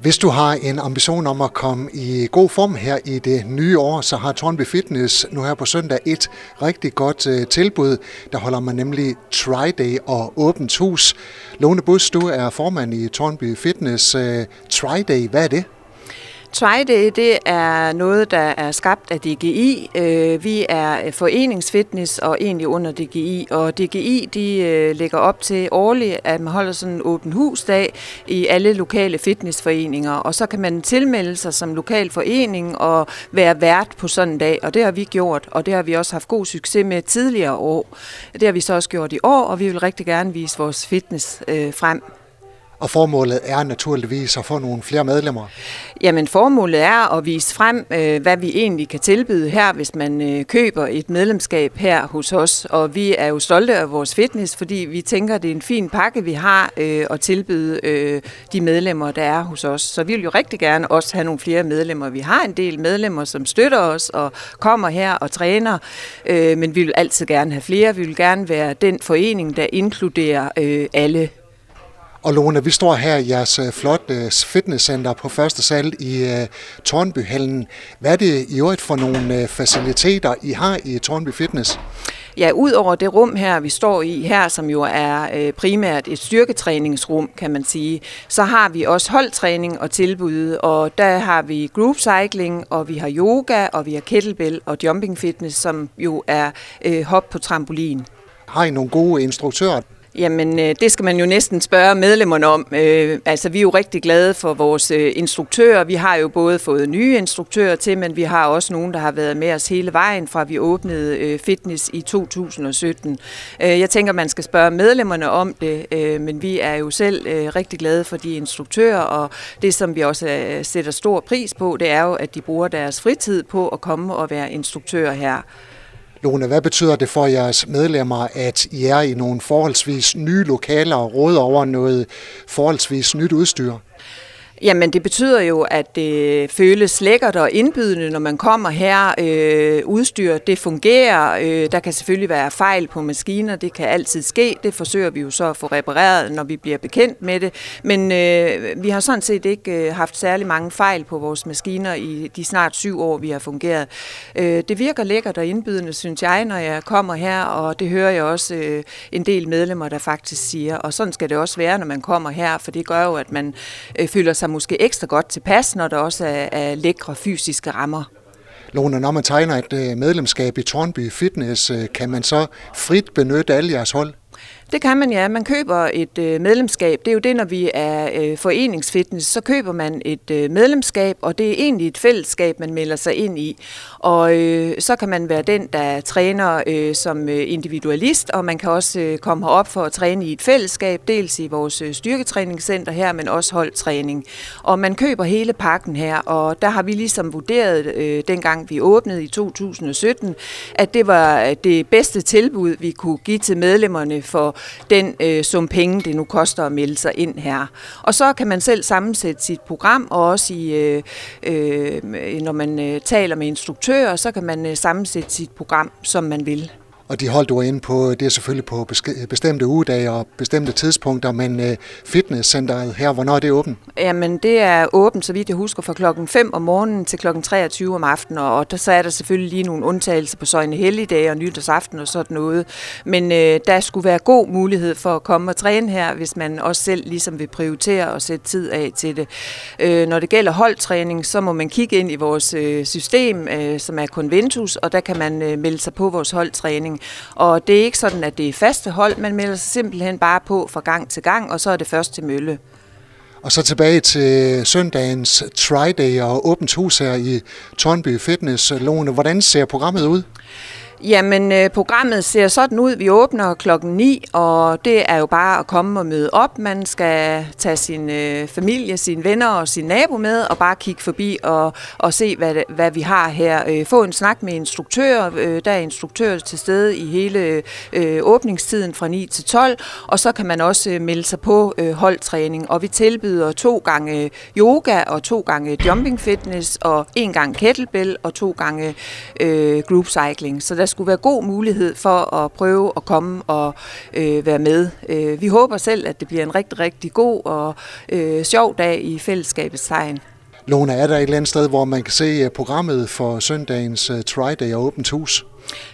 Hvis du har en ambition om at komme i god form her i det nye år, så har Tornby Fitness nu her på søndag et rigtig godt øh, tilbud. Der holder man nemlig Try-Day og åbent hus. Lone Bus, du er formand i Tornby Fitness. Øh, Try-Day, hvad er det? TriDay, det er noget, der er skabt af DGI. Øh, vi er øh, foreningsfitness og egentlig under DGI, og DGI de øh, lægger op til årligt, at man holder sådan en åben husdag i alle lokale fitnessforeninger, og så kan man tilmelde sig som lokal forening og være vært på sådan en dag, og det har vi gjort, og det har vi også haft god succes med tidligere år. Det har vi så også gjort i år, og vi vil rigtig gerne vise vores fitness frem. Og formålet er naturligvis at få nogle flere medlemmer? Jamen formålet er at vise frem, øh, hvad vi egentlig kan tilbyde her, hvis man øh, køber et medlemskab her hos os. Og vi er jo stolte af vores fitness, fordi vi tænker, at det er en fin pakke, vi har øh, at tilbyde de medlemmer, der er hos os. Så vi vil jo rigtig gerne også have nogle flere medlemmer. Vi har en del medlemmer, som støtter os og kommer her og træner, men vi vil altid gerne have flere. Vi vil gerne være den forening, der inkluderer alle og Lone, vi står her i jeres øh, flotte fitnesscenter på første sal i uh, Tornbyhallen. Hvad er det i øvrigt for nogle faciliteter, I har i Tornby Fitness? Ja, ud over det rum her, vi står i her, som jo er øh, primært et styrketræningsrum, kan man sige, så har vi også holdtræning og tilbud, og der har vi group cycling, og vi har yoga, og vi har kettlebell og jumping fitness, som jo er øh, hop på trampolin. Har I nogle gode instruktører, Jamen, øh, det skal man jo næsten spørge medlemmerne om. Øh, altså, vi er jo rigtig glade for vores øh, instruktører. Vi har jo både fået nye instruktører til, men vi har også nogen, der har været med os hele vejen fra vi åbnede fitness i 2017. Jeg tænker, man skal spørge medlemmerne om det, men vi er jo selv rigtig glade for de instruktører, og det, som vi også sætter stor pris på, det er jo, at de bruger deres fritid på at komme og være instruktører her. Lone, hvad betyder det for jeres medlemmer, at I er i nogle forholdsvis nye lokaler og råder over noget forholdsvis nyt udstyr? Jamen, det betyder jo, at det føles lækkert og indbydende, når man kommer her. Øh, udstyr, det fungerer. Øh, der kan selvfølgelig være fejl på maskiner. Det kan altid ske. Det forsøger vi jo så at få repareret, når vi bliver bekendt med det. Men øh, vi har sådan set ikke øh, haft særlig mange fejl på vores maskiner i de snart syv år, vi har fungeret. Øh, det virker lækkert og indbydende, synes jeg, når jeg kommer her, og det hører jeg også øh, en del medlemmer, der faktisk siger. Og sådan skal det også være, når man kommer her, for det gør jo, at man øh, føler sig måske ekstra godt tilpas, når der også er, er lækre fysiske rammer. Lone, når man tegner et øh, medlemskab i Tornby Fitness, øh, kan man så frit benytte alle jeres hold? Det kan man, ja. Man køber et øh, medlemskab. Det er jo det, når vi er øh, foreningsfitness, så køber man et øh, medlemskab, og det er egentlig et fællesskab, man melder sig ind i. Og øh, så kan man være den, der træner øh, som øh, individualist, og man kan også øh, komme herop for at træne i et fællesskab, dels i vores øh, styrketræningscenter her, men også holdtræning. Og man køber hele pakken her, og der har vi ligesom vurderet, øh, dengang vi åbnede i 2017, at det var øh, det bedste tilbud, vi kunne give til medlemmerne for den øh, sum penge, det nu koster at melde sig ind her. Og så kan man selv sammensætte sit program, og også i, øh, øh, når man øh, taler med instruktører, så kan man øh, sammensætte sit program, som man vil. Og de holdt du inde på, det er selvfølgelig på bestemte ugedage og bestemte tidspunkter, men øh, fitnesscenteret her, hvornår er det åbent? Jamen, det er åbent, så vidt jeg husker, fra klokken 5 om morgenen til klokken 23 om aftenen, og der, så er der selvfølgelig lige nogle undtagelser på søgne helligdage og nytårsaften og sådan noget. Men øh, der skulle være god mulighed for at komme og træne her, hvis man også selv ligesom vil prioritere og sætte tid af til det. Øh, når det gælder holdtræning, så må man kigge ind i vores øh, system, øh, som er Conventus, og der kan man øh, melde sig på vores holdtræning træning. Og det er ikke sådan, at det er faste hold, man melder sig simpelthen bare på fra gang til gang, og så er det først til mølle. Og så tilbage til søndagens tryday og åbent hus her i Tornby Fitness. Lone, hvordan ser programmet ud? Jamen, øh, programmet ser sådan ud. Vi åbner klokken 9, og det er jo bare at komme og møde op. Man skal tage sin øh, familie, sine venner og sin nabo med, og bare kigge forbi og, og se, hvad, hvad vi har her. Øh, få en snak med instruktører. Øh, der er instruktører til stede i hele øh, åbningstiden fra 9 til 12, og så kan man også øh, melde sig på øh, holdtræning. Og vi tilbyder to gange øh, yoga og to gange jumping fitness, og en gang kettlebell og to gange øh, group cycling. Så der skulle være god mulighed for at prøve at komme og øh, være med. Øh, vi håber selv, at det bliver en rigtig, rigtig god og øh, sjov dag i fællesskabets tegn. Lone, er der et eller andet sted, hvor man kan se øh, programmet for søndagens uh, Try-Day og Åbent Hus?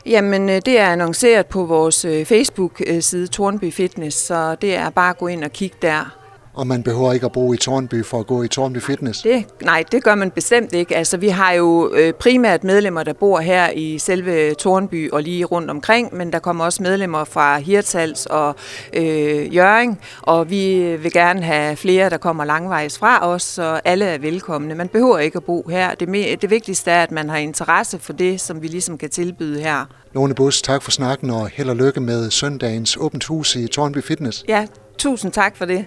Jamen, øh, det er annonceret på vores Facebook-side Tornby Fitness, så det er bare at gå ind og kigge der og man behøver ikke at bo i Tornby for at gå i Tornby Fitness? Det, nej, det gør man bestemt ikke. Altså, vi har jo øh, primært medlemmer, der bor her i selve Tornby og lige rundt omkring, men der kommer også medlemmer fra Hirtshals og øh, Jøring, og vi vil gerne have flere, der kommer langvejs fra os, så alle er velkomne. Man behøver ikke at bo her. Det, det vigtigste er, at man har interesse for det, som vi ligesom kan tilbyde her. Lone Bus, tak for snakken og held og lykke med søndagens åbent hus i Tornby Fitness. Ja, Tusind tak for det.